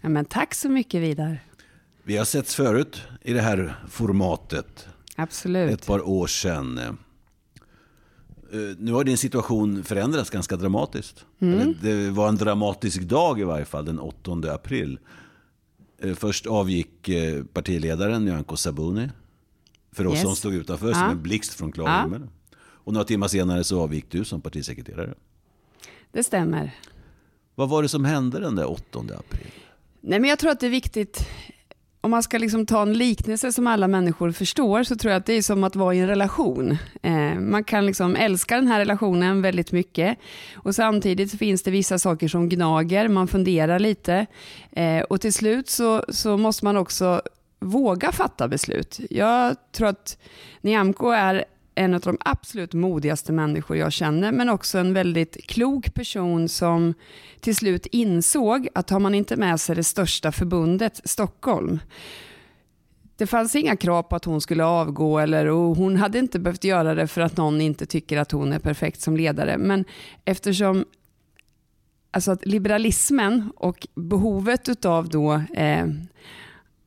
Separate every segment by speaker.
Speaker 1: Ja, men tack så mycket Vidar.
Speaker 2: Vi har setts förut i det här formatet.
Speaker 1: Absolut.
Speaker 2: Ett par år sedan. Eh, Nu har din situation förändrats ganska dramatiskt.
Speaker 1: Mm.
Speaker 2: Det var en dramatisk dag i varje fall, den 8 april. Eh, Först avgick eh, partiledaren Nyamko Sabuni. För oss
Speaker 1: Yes.
Speaker 2: som stod utanför som
Speaker 1: Ja.
Speaker 2: en blixt från klar
Speaker 1: Ja.
Speaker 2: himmel. Och några timmar senare så avgick du som partisekreterare.
Speaker 1: Det stämmer.
Speaker 2: Vad var det som hände den där 8 april?
Speaker 1: Nej, men jag tror att det är viktigt, om man ska liksom ta en liknelse som alla människor förstår, så tror jag att det är som att vara i en relation. Eh, man kan liksom älska den här relationen väldigt mycket och samtidigt finns det vissa saker som gnager, man funderar lite eh, och till slut så, så måste man också våga fatta beslut. Jag tror att Nyamko är en av de absolut modigaste människor jag känner, men också en väldigt klok person som till slut insåg att har man inte med sig det största förbundet, Stockholm, det fanns inga krav på att hon skulle avgå eller, och hon hade inte behövt göra det för att någon inte tycker att hon är perfekt som ledare. Men eftersom alltså att liberalismen och behovet utav då eh,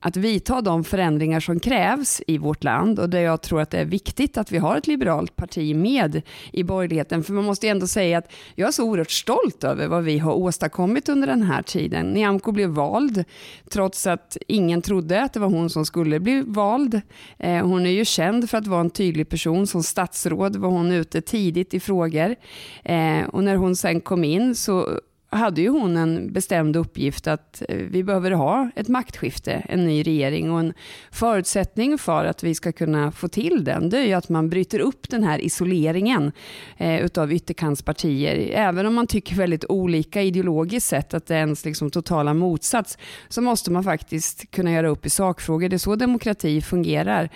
Speaker 1: att vidta de förändringar som krävs i vårt land och där jag tror att det är viktigt att vi har ett liberalt parti med i borgerligheten. För man måste ju ändå säga att jag är så oerhört stolt över vad vi har åstadkommit under den här tiden. Nyamko blev vald trots att ingen trodde att det var hon som skulle bli vald. Eh, hon är ju känd för att vara en tydlig person. Som statsråd var hon ute tidigt i frågor. Eh, och när hon sen kom in så hade ju hon en bestämd uppgift att eh, vi behöver ha ett maktskifte, en ny regering och en förutsättning för att vi ska kunna få till den, det är ju att man bryter upp den här isoleringen eh, utav ytterkantspartier. Även om man tycker väldigt olika ideologiskt sett, att det är ens liksom totala motsats, så måste man faktiskt kunna göra upp i sakfrågor. Det är så demokrati fungerar.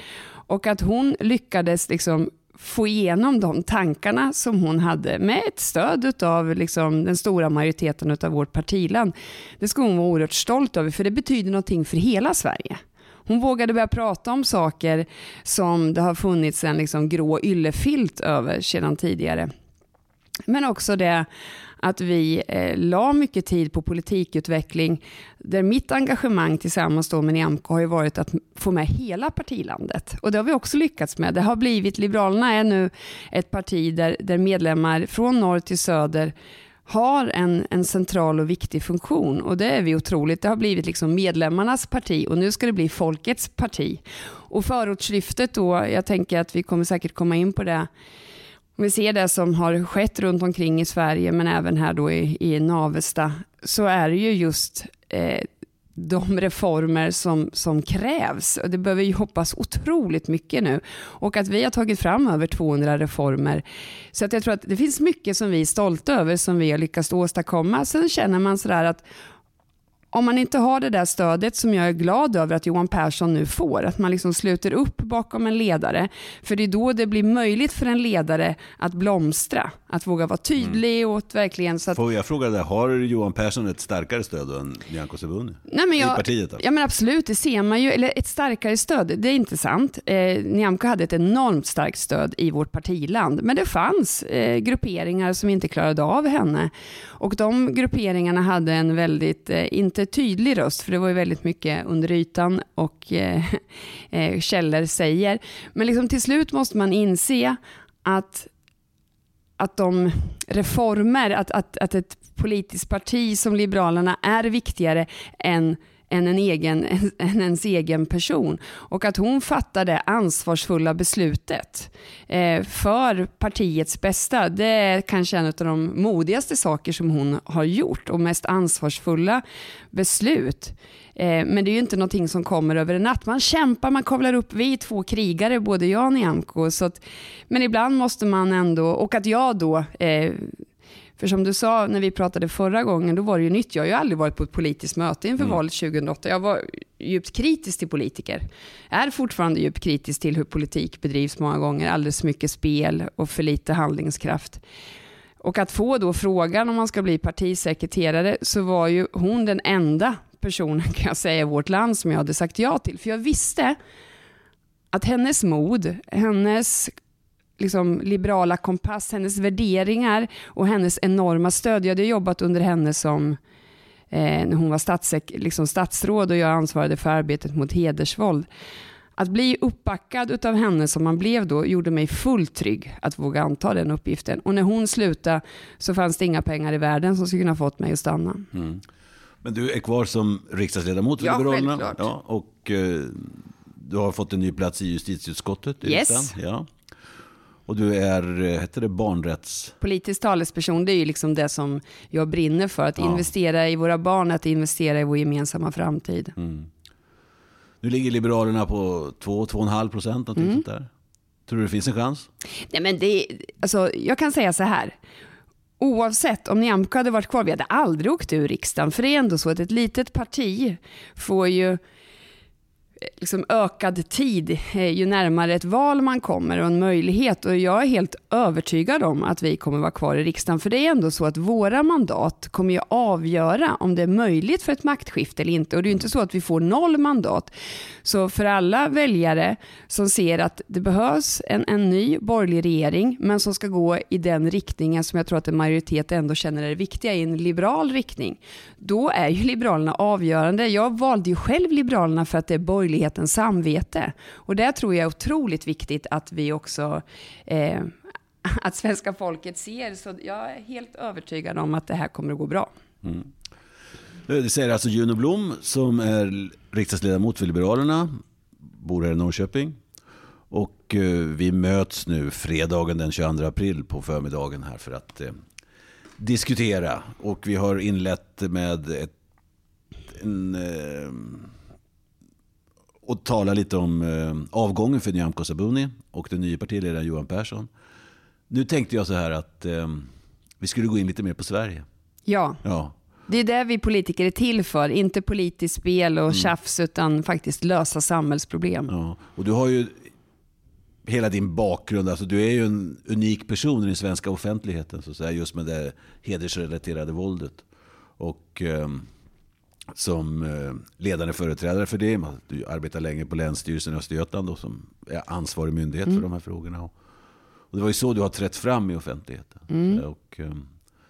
Speaker 1: Och att hon lyckades liksom få igenom de tankarna som hon hade med ett stöd av liksom den stora majoriteten av vårt partiland. Det ska hon vara oerhört stolt över, för det betyder någonting för hela Sverige. Hon vågade börja prata om saker som det har funnits en liksom grå yllefilt över sedan tidigare. Men också det att vi eh, la mycket tid på politikutveckling, där mitt engagemang tillsammans då med Nyamko har ju varit att få med hela partilandet. Och det har vi också lyckats med. Det har blivit, Liberalerna är nu ett parti där, där medlemmar från norr till söder har en, en central och viktig funktion och det är vi otroligt. Det har blivit liksom medlemmarnas parti och nu ska det bli folkets parti. Och förortslyftet då, jag tänker att vi kommer säkert komma in på det om vi ser det som har skett runt omkring i Sverige, men även här då i, i Navesta, så är det ju just eh, de reformer som, som krävs. Och det behöver ju hoppas otroligt mycket nu. Och att vi har tagit fram över 200 reformer. Så att jag tror att det finns mycket som vi är stolta över, som vi har lyckats åstadkomma. Sen känner man sådär att om man inte har det där stödet som jag är glad över att Johan Persson nu får, att man liksom sluter upp bakom en ledare, för det är då det blir möjligt för en ledare att blomstra, att våga vara tydlig och att verkligen så att
Speaker 2: Får jag fråga dig, har Johan Persson ett starkare stöd än Nyamko Sabuni?
Speaker 1: Nej, men
Speaker 2: I partiet?
Speaker 1: Ja men absolut, det ser man ju. Eller ett starkare stöd, det är inte sant. Eh, Nyamko hade ett enormt starkt stöd i vårt partiland. Men det fanns eh, grupperingar som inte klarade av henne. Och de grupperingarna hade en väldigt, eh, inte tydlig röst, för det var ju väldigt mycket under ytan och eh, eh, källor säger. Men liksom till slut måste man inse att att de reformer, att, att, att ett politiskt parti som Liberalerna är viktigare än än, en egen, än ens egen person. Och att hon fattar det ansvarsfulla beslutet eh, för partiets bästa, det är kanske en av de modigaste saker som hon har gjort och mest ansvarsfulla beslut. Eh, men det är ju inte någonting som kommer över en natt. Man kämpar, man kavlar upp. Vi är två krigare, både jag och Nyamko. Så att, men ibland måste man ändå, och att jag då eh, för som du sa när vi pratade förra gången, då var det ju nytt. Jag har ju aldrig varit på ett politiskt möte inför mm. valet 2008. Jag var djupt kritisk till politiker. Är fortfarande djupt kritisk till hur politik bedrivs många gånger. Alldeles mycket spel och för lite handlingskraft. Och att få då frågan om man ska bli partisekreterare så var ju hon den enda personen kan jag säga i vårt land som jag hade sagt ja till. För jag visste att hennes mod, hennes liksom, liberala kompass, hennes värderingar och hennes enorma stöd. Jag hade jobbat under henne som eh, när hon var statsek, liksom statsråd och jag ansvarade för arbetet mot hedersvåld. Att bli uppbackad av henne som man blev då gjorde mig fullt trygg att våga anta den uppgiften. Och när hon slutade så fanns det inga pengar i världen som skulle kunna fått mig att stanna. Mm.
Speaker 2: Men du är kvar som riksdagsledamot för
Speaker 1: ja,
Speaker 2: Liberalerna?
Speaker 1: Självklart.
Speaker 2: Ja, och eh, du har fått en ny plats i justitieutskottet i
Speaker 1: yes.
Speaker 2: Ja. Och du är, eh, heter det barnrätts...
Speaker 1: Politisk talesperson, det är ju liksom det som jag brinner för. Att ja. investera i våra barn, att investera i vår gemensamma framtid. Mm.
Speaker 2: Nu ligger Liberalerna på 2-2,5 procent, mm. sånt där. Tror du det finns en chans?
Speaker 1: Nej, men det, alltså, jag kan säga så här. Oavsett om Nyamko hade varit kvar, vi hade aldrig åkt ur riksdagen. För det är ändå så att ett litet parti får ju liksom ökad tid eh, ju närmare ett val man kommer och en möjlighet. Och jag är helt övertygad om att vi kommer vara kvar i riksdagen. För det är ändå så att våra mandat kommer ju avgöra om det är möjligt för ett maktskifte eller inte. Och det är ju inte så att vi får noll mandat. Så för alla väljare som ser att det behövs en, en ny borgerlig regering, men som ska gå i den riktningen som jag tror att en majoritet ändå känner är viktiga, i en liberal riktning, då är ju Liberalerna avgörande. Jag valde ju själv Liberalerna för att det är möjligheten samvete. Och det tror jag är otroligt viktigt att vi också eh, att svenska folket ser. Så jag är helt övertygad om att det här kommer att gå bra. Mm.
Speaker 2: Eh, det säger alltså Juno Blom som är riksdagsledamot för Liberalerna, bor här i Norrköping. Och eh, vi möts nu fredagen den 22 april på förmiddagen här för att eh, diskutera. Och vi har inlett med ett, en, eh, och tala lite om eh, avgången för Nyamko Sabuni och den nya partiledaren Johan Persson. Nu tänkte jag så här att eh, vi skulle gå in lite mer på Sverige.
Speaker 1: Ja.
Speaker 2: ja.
Speaker 1: Det är det vi politiker är till för, inte politiskt spel och mm. tjafs utan faktiskt lösa samhällsproblem.
Speaker 2: Ja. Och du har ju hela din bakgrund, alltså du är ju en unik person i den svenska offentligheten, så att säga, just med det hedersrelaterade våldet. Och eh, som eh, ledande företrädare för det, du arbetar länge på Länsstyrelsen i Östergötland som är ansvarig myndighet mm. för de här frågorna. Och, det var ju så du har trätt fram i offentligheten. Mm. Och, eh,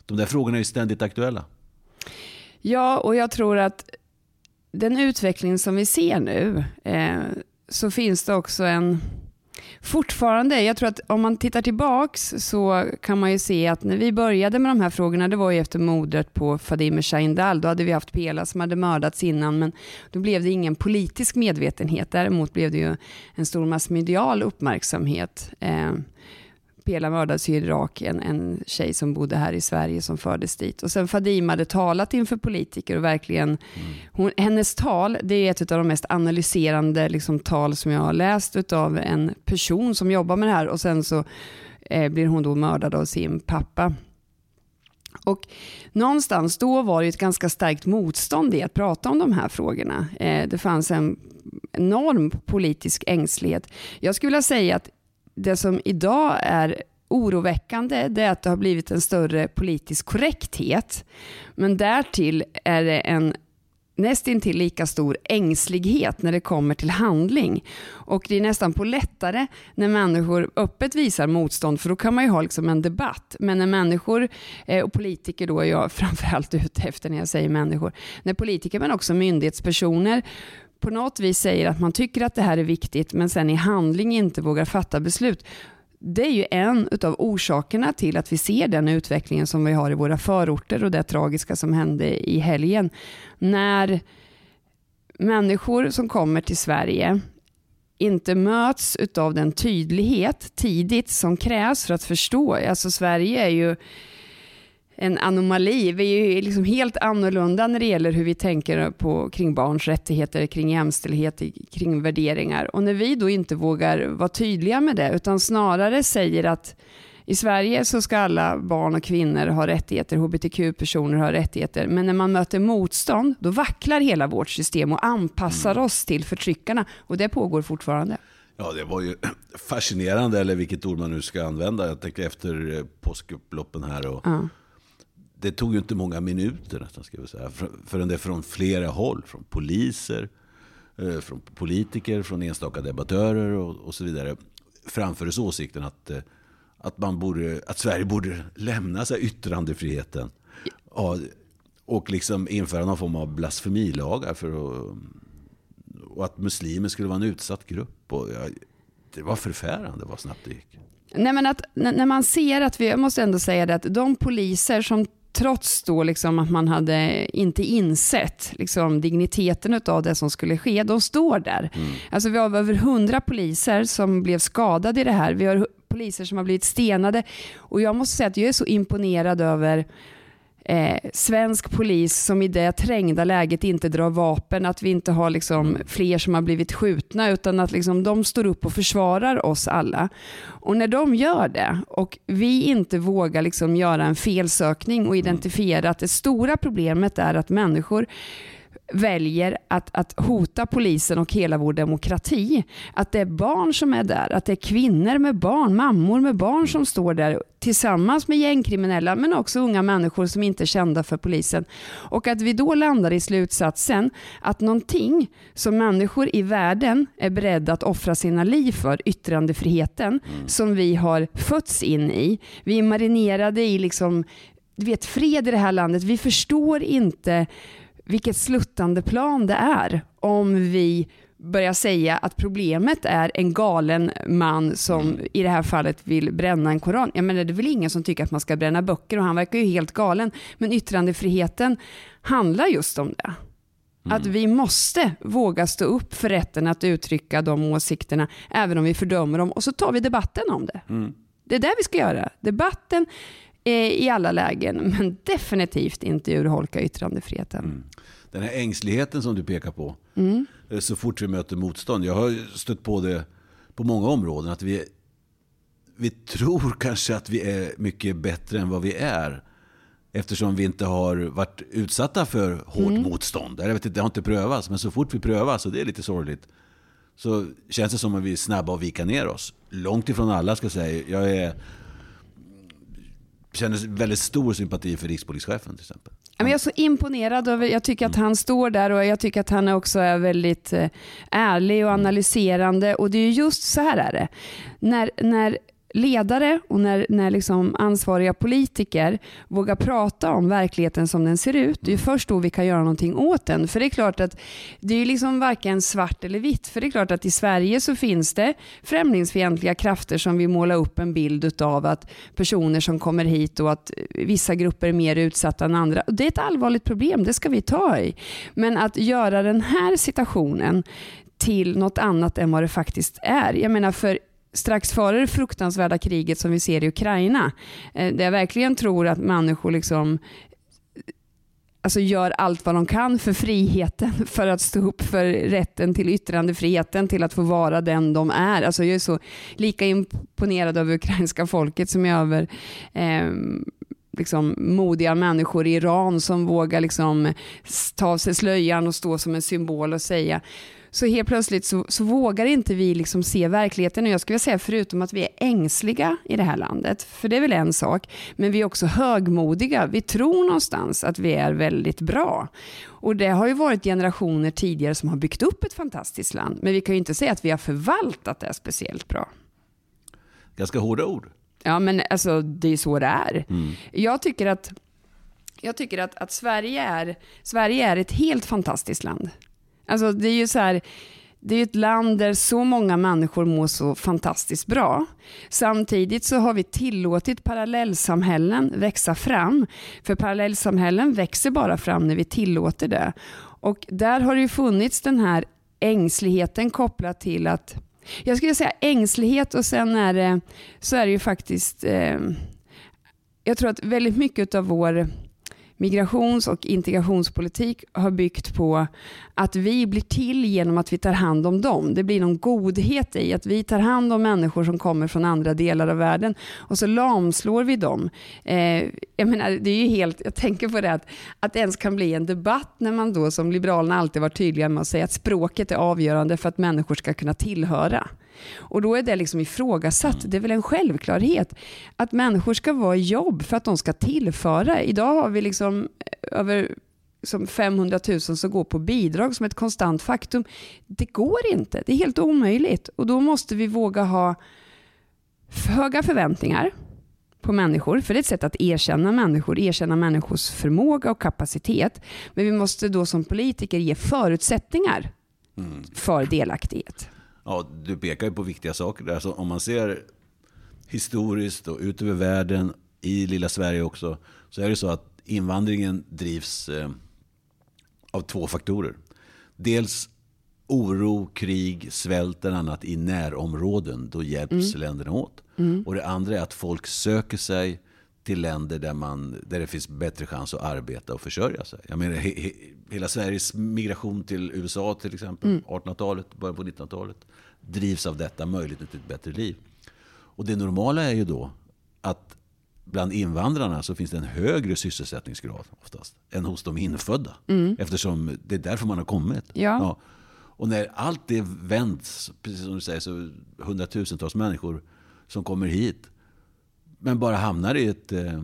Speaker 2: de där frågorna är ju ständigt aktuella.
Speaker 1: Ja, och jag tror att den utveckling som vi ser nu, eh, så finns det också en Fortfarande, jag tror att om man tittar tillbaks så kan man ju se att när vi började med de här frågorna, det var ju efter mordet på Fadime Shahindal, då hade vi haft Pela som hade mördats innan, men då blev det ingen politisk medvetenhet. Däremot blev det ju en stor massmedial uppmärksamhet. Eh, Pela mördades i Irak, en, en tjej som bodde här i Sverige som fördes dit. Och sen Fadima hade talat inför politiker och verkligen, mm. hon, hennes tal, det är ett av de mest analyserande liksom, tal som jag har läst av en person som jobbar med det här och sen så eh, blir hon då mördad av sin pappa. Och någonstans då var det ett ganska starkt motstånd i att prata om de här frågorna. Eh, det fanns en enorm politisk ängslighet. Jag skulle vilja säga att det som idag är oroväckande det är att det har blivit en större politisk korrekthet. Men därtill är det en nästintill lika stor ängslighet när det kommer till handling. Och det är nästan på lättare när människor öppet visar motstånd, för då kan man ju ha liksom en debatt. Men när människor, eh, och politiker då är jag framförallt ute efter när jag säger människor, när politiker men också myndighetspersoner på något vis säger att man tycker att det här är viktigt men sen i handling inte vågar fatta beslut. Det är ju en av orsakerna till att vi ser den utvecklingen som vi har i våra förorter och det tragiska som hände i helgen. När människor som kommer till Sverige inte möts av den tydlighet tidigt som krävs för att förstå. Alltså Sverige är ju en anomali. Vi är ju liksom helt annorlunda när det gäller hur vi tänker på, kring barns rättigheter, kring jämställdhet, kring värderingar. Och när vi då inte vågar vara tydliga med det, utan snarare säger att I Sverige så ska alla barn och kvinnor ha rättigheter, hbtq-personer har rättigheter, men när man möter motstånd, då vacklar hela vårt system och anpassar mm. oss till förtryckarna. Och det pågår fortfarande.
Speaker 2: Ja, det var ju fascinerande, eller vilket ord man nu ska använda. Jag tänker efter eh, påskupploppen här. Och ja. Det tog ju inte många minuter nästan, ska vi säga, förrän det från flera håll, från poliser, eh, från politiker, från enstaka debattörer och, och så vidare, framfördes åsikten att, eh, att, man borde, att Sverige borde lämna sig yttrandefriheten. Ja, och liksom införa någon form av blasfemilagar för att och att muslimer skulle vara en utsatt grupp. Och jag, det var förfärande vad snabbt det gick.
Speaker 1: Nej, men att, när man ser att vi, jag måste ändå säga det, att de poliser som trots då liksom att man hade inte insett liksom digniteten av det som skulle ske, de står där. Mm. Alltså vi har över hundra poliser som blev skadade i det här. Vi har poliser som har blivit stenade. Och jag måste säga att jag är så imponerad över eh, svensk polis som i det trängda läget inte drar vapen, att vi inte har liksom fler som har blivit skjutna, utan att liksom de står upp och försvarar oss alla. Och när de gör det och vi inte vågar liksom göra en felsökning och identifiera att det stora problemet är att människor väljer att, att hota polisen och hela vår demokrati. Att det är barn som är där, att det är kvinnor med barn, mammor med barn som står där tillsammans med gängkriminella men också unga människor som inte är kända för polisen. Och att vi då landar i slutsatsen att någonting som människor i världen är beredda att offra sina liv för, yttrandefriheten, mm. som vi har fötts in i. Vi är marinerade i liksom, du vet, fred i det här landet. Vi förstår inte vilket sluttande plan det är om vi börjar säga att problemet är en galen man som mm. i det här fallet vill bränna en koran. Jag menar, det är väl ingen som tycker att man ska bränna böcker och han verkar ju helt galen. Men yttrandefriheten handlar just om det. Mm. Att vi måste våga stå upp för rätten att uttrycka de åsikterna, även om vi fördömer dem, och så tar vi debatten om det. Mm. Det är det vi ska göra. Debatten i alla lägen, men definitivt inte urholka yttrandefriheten. Mm.
Speaker 2: Den här ängsligheten som du pekar på, mm. Eh, så fort vi möter motstånd. Jag har stött på det på många områden, att vi, vi tror kanske att vi är mycket bättre än vad vi är. Eftersom vi inte har varit utsatta för hårt mm. motstånd. Jag vet inte, det har inte prövats, men så fort vi prövas, och det är lite sorgligt, så känns det som att vi är snabba att vika ner oss. Långt ifrån alla ska jag säga. Jag är känner väldigt stor sympati för rikspolischefen till exempel.
Speaker 1: Jag är så imponerad över, jag tycker att han står där och jag tycker att han också är väldigt eh, ärlig och analyserande och det är just så här är det. När, när ledare och när, när liksom ansvariga politiker vågar prata om verkligheten som den ser ut, det är först då vi kan göra någonting åt den. För det är klart att det är liksom varken svart eller vitt. För det är klart att i Sverige så finns det främlingsfientliga krafter som vill måla upp en bild av att personer som kommer hit och att vissa grupper är mer utsatta än andra. Det är ett allvarligt problem, det ska vi ta i. Men att göra den här situationen till något annat än vad det faktiskt är. Jag menar för strax före det fruktansvärda kriget som vi ser i Ukraina, eh, där jag verkligen tror att människor liksom alltså gör allt vad de kan för friheten, för att stå upp för rätten till yttrandefriheten, till att få vara den de är. Alltså jag är så lika imponerad av ukrainska folket som jag är över eh, liksom, modiga människor i Iran som vågar liksom, ta av sig slöjan och stå som en symbol och säga så helt plötsligt så, så vågar inte vi liksom se verkligheten. Och jag skulle säga förutom att vi är ängsliga i det här landet, för det är väl en sak, men vi är också högmodiga. Vi tror någonstans att vi är väldigt bra. Och det har ju varit generationer tidigare som har byggt upp ett fantastiskt land, men vi kan ju inte säga att vi har förvaltat det speciellt bra.
Speaker 2: Ganska hårda ord.
Speaker 1: Ja, men alltså det är så det är. Mm. Jag tycker att jag tycker att, att Sverige, är, Sverige är ett helt fantastiskt land. Alltså det är ju så här, det är ett land där så många människor mår så fantastiskt bra. Samtidigt så har vi tillåtit parallellsamhällen växa fram. För parallellsamhällen växer bara fram när vi tillåter det. Och där har det ju funnits den här ängsligheten kopplat till att, jag skulle säga ängslighet och sen är det, så är det ju faktiskt, eh, jag tror att väldigt mycket av vår migrations och integrationspolitik har byggt på att vi blir till genom att vi tar hand om dem. Det blir någon godhet i att vi tar hand om människor som kommer från andra delar av världen och så lamslår vi dem. Eh, jag menar, det är ju helt, jag tänker på det att, att det ens kan bli en debatt när man då som Liberalerna alltid varit tydliga med att säga att språket är avgörande för att människor ska kunna tillhöra. Och då är det liksom ifrågasatt. Det är väl en självklarhet att människor ska vara i jobb för att de ska tillföra. Idag har vi liksom över som 500 000 som går på bidrag som ett konstant faktum. Det går inte. Det är helt omöjligt. Och då måste vi våga ha höga förväntningar på människor, för det är ett sätt att erkänna människor, erkänna människors förmåga och kapacitet. Men vi måste då som politiker ge förutsättningar mm. för delaktighet.
Speaker 2: Ja, du pekar ju på viktiga saker där. Så om man ser historiskt och ut över världen, i lilla Sverige också, så är det så att invandringen drivs eh, av två faktorer. Dels oro, krig, svält och annat i närområden. Då hjälps mm. länderna åt. Mm. Och det andra är att folk söker sig till länder där, man, där det finns bättre chans att arbeta och försörja sig. Jag menar, he, he, hela Sveriges migration till USA till exempel, mm. 1800-talet, början på 1900-talet, drivs av detta, möjligheten till ett bättre liv. Och det normala är ju då att bland invandrarna så finns det en högre sysselsättningsgrad oftast än hos de infödda. Mm. Eftersom det är därför man har kommit.
Speaker 1: Ja. ja.
Speaker 2: Och när allt det vänds, precis som du säger, så hundratusentals människor som kommer hit men bara hamnar i ett, eh,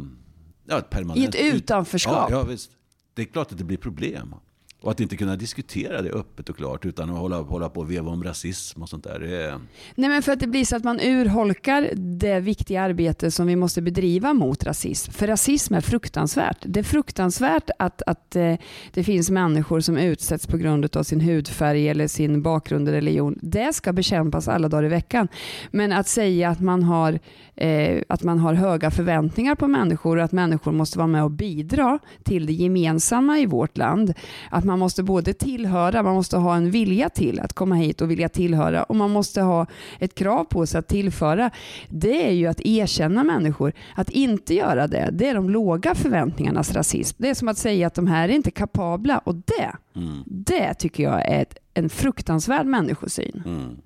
Speaker 2: ja, ett permanent...
Speaker 1: I ett utanförskap?
Speaker 2: Ja, ja, visst. Det är klart att det blir problem. Och att inte kunna diskutera det öppet och klart utan att hålla, hålla på och veva om rasism och sånt där. Det
Speaker 1: Nej men för att det blir så att man urholkar det viktiga arbete som vi måste bedriva mot rasism. För rasism är fruktansvärt. Det är fruktansvärt att, att eh, det finns människor som utsätts på grund av sin hudfärg eller sin bakgrund eller religion. Det ska bekämpas alla dagar i veckan. Men att säga att man har, eh, att man har höga förväntningar på människor och att människor måste vara med och bidra till det gemensamma i vårt land. Att man man måste både tillhöra, man måste ha en vilja till att komma hit och vilja tillhöra och man måste ha ett krav på sig att tillföra. Det är ju att erkänna människor. Att inte göra det, det är de låga förväntningarnas rasism. Det är som att säga att de här är inte kapabla och det, mm. det tycker jag är ett, en fruktansvärd människosyn. Mm.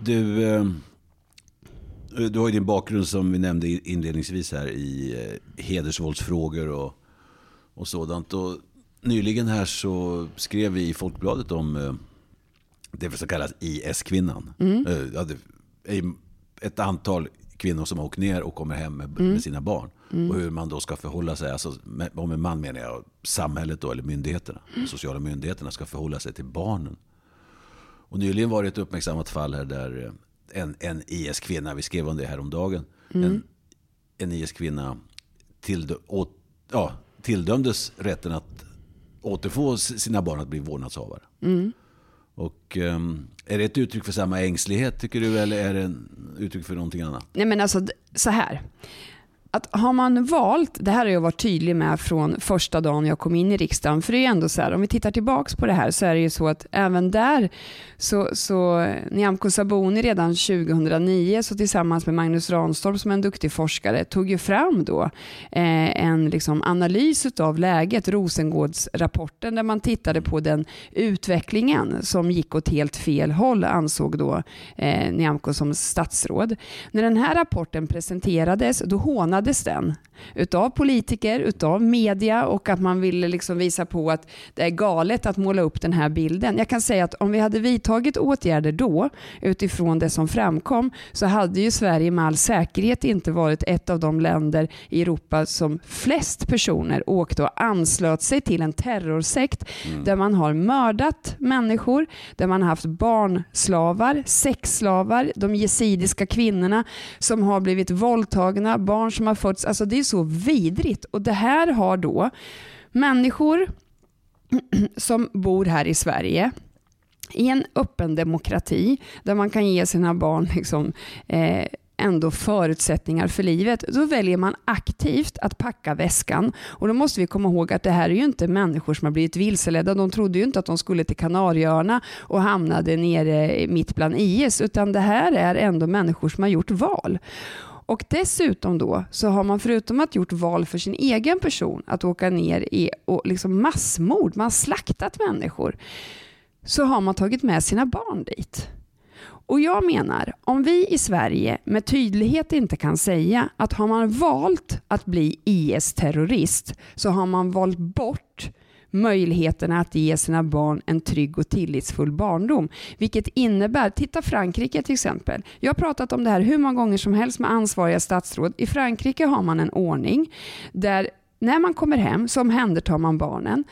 Speaker 2: Du, eh, du har ju din bakgrund som vi nämnde inledningsvis här i eh, hedersvåldsfrågor och och sådant. Och nyligen här så skrev vi i Folkbladet om eh, det som kallas IS-kvinnan. Mm. Eh, ett antal kvinnor som har åkt ner och kommer hem med, mm. med sina barn. Mm. Och hur man då ska förhålla sig, alltså, om en man menar jag, samhället då, eller myndigheterna, mm. de sociala myndigheterna ska förhålla sig till barnen. Och nyligen var det ett uppmärksammat fall här där eh, en, en IS-kvinna, vi skrev om det här om dagen, mm. en, en IS-kvinna till, åt, ja, tilldömdes rätten att återfå sina barn att bli vårdnadshavare. Mm. Och, um, är det ett uttryck för samma ängslighet tycker du eller är det ett uttryck för någonting annat?
Speaker 1: Nej men alltså så här att har man valt, det här har jag varit tydlig med från första dagen jag kom in i riksdagen, för det är ju ändå så här, om vi tittar tillbaks på det här så är det ju så att även där så, så Nyamko Sabuni redan 2009 så tillsammans med Magnus Ranstorp som är en duktig forskare tog ju fram då eh, en liksom analys av läget, Rosengårdsrapporten där man tittade på den utvecklingen som gick åt helt fel håll ansåg då eh, Nyamko som statsråd. När den här rapporten presenterades då hånade sågades den utav politiker, utav media och att man ville liksom visa på att det är galet att måla upp den här bilden. Jag kan säga att om vi hade vidtagit åtgärder då utifrån det som framkom så hade ju Sverige med all säkerhet inte varit ett av de länder i Europa som flest personer åkte och anslöt sig till en terrorsekt mm. där man har mördat människor, där man har haft barnslavar, sexslavar, de jesidiska kvinnorna som har blivit våldtagna, barn som har fått, Alltså det är så vidrigt. Och det här har då människor som bor här i Sverige i en öppen demokrati där man kan ge sina barn liksom, eh, ändå förutsättningar för livet, då väljer man aktivt att packa väskan. Och då måste vi komma ihåg att det här är ju inte människor som har blivit vilseledda. De trodde ju inte att de skulle till Kanarieöarna och hamnade nere mitt bland IS, utan det här är ändå människor som har gjort val. Och dessutom då så har man förutom att gjort val för sin egen person, att åka ner i och liksom massmord, man har slaktat människor, så har man tagit med sina barn dit. Och jag menar, om vi i Sverige med tydlighet inte kan säga att har man valt att bli IS-terrorist så har man valt bort möjligheterna att ge sina barn en trygg och tillitsfull barndom. Vilket innebär, titta Frankrike till exempel. Jag har pratat om det här hur många gånger som helst med ansvariga statsråd. I Frankrike har man en ordning där när man kommer hem så omhändertar man barnen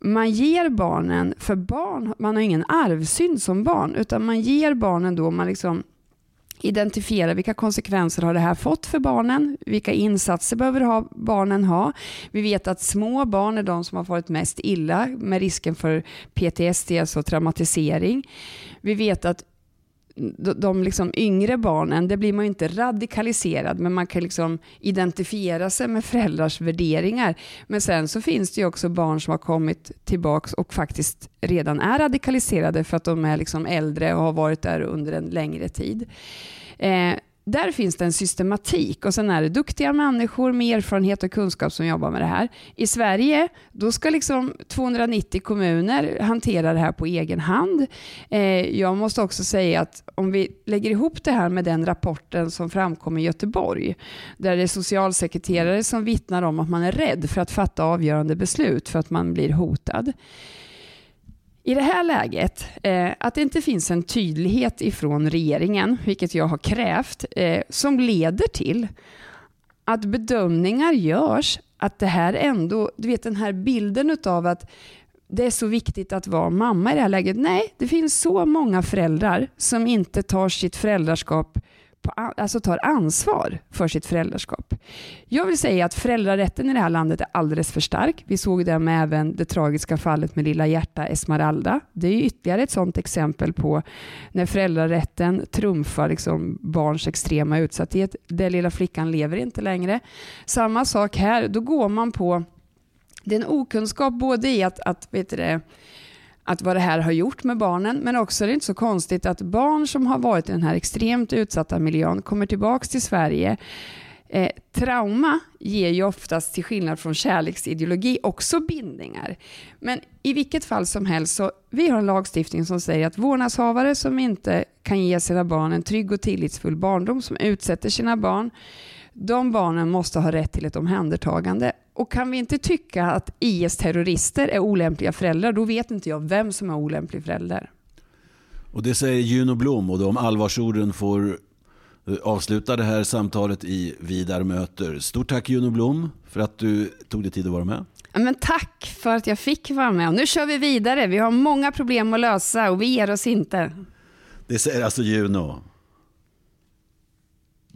Speaker 1: man ger barnen, för barn, man har ingen arvsynd som barn, utan man ger barnen då, man liksom Identifiera vilka konsekvenser har det här fått för barnen, vilka insatser behöver ha, barnen ha. Vi vet att små barn är de som har varit mest illa med risken för PTSD, alltså traumatisering. Vi vet att de liksom yngre barnen, det blir man ju inte radikaliserad, men man kan liksom identifiera sig med föräldrars värderingar. Men sen så finns det ju också barn som har kommit tillbaks och faktiskt redan är radikaliserade för att de är liksom äldre och har varit där under en längre tid. Eh, där finns det en systematik och sen är det duktiga människor med erfarenhet och kunskap som jobbar med det här. I Sverige, då ska liksom 290 kommuner hantera det här på egen hand. Eh, jag måste också säga att om vi lägger ihop det här med den rapporten som framkom i Göteborg, där det är socialsekreterare som vittnar om att man är rädd för att fatta avgörande beslut för att man blir hotad. I det här läget, eh, att det inte finns en tydlighet ifrån regeringen, vilket jag har krävt, eh, som leder till att bedömningar görs att det här ändå, du vet den här bilden av att det är så viktigt att vara mamma i det här läget. Nej, det finns så många föräldrar som inte tar sitt föräldraskap på, alltså tar ansvar för sitt föräldraskap. Jag vill säga att föräldrarätten i det här landet är alldeles för stark. Vi såg det med även det tragiska fallet med lilla hjärta Esmeralda. Det är ytterligare ett sådant exempel på när föräldrarätten trumfar liksom barns extrema utsatthet. Den lilla flickan lever inte längre. Samma sak här, då går man på den okunskap både i att, att vet det, att vad det här har gjort med barnen, men också är det inte så konstigt att barn som har varit i den här extremt utsatta miljön kommer tillbaka till Sverige. Eh, trauma ger ju oftast, till skillnad från kärleksideologi, också bindningar. Men i vilket fall som helst, så vi har en lagstiftning som säger att vårdnadshavare som inte kan ge sina barn en trygg och tillitsfull barndom, som utsätter sina barn, de barnen måste ha rätt till ett omhändertagande. Och kan vi inte tycka att IS-terrorister är olämpliga föräldrar, då vet inte jag vem som är olämplig förälder.
Speaker 2: Och det säger Juno Blom och de allvarsorden får eh, avsluta det här samtalet i Vidar möter. Stort tack Juno Blom för att du tog dig tid att vara med.
Speaker 1: Men tack för att jag fick vara med. Och nu kör vi vidare. Vi har många problem att lösa och vi ger oss inte.
Speaker 2: Det säger alltså Juno.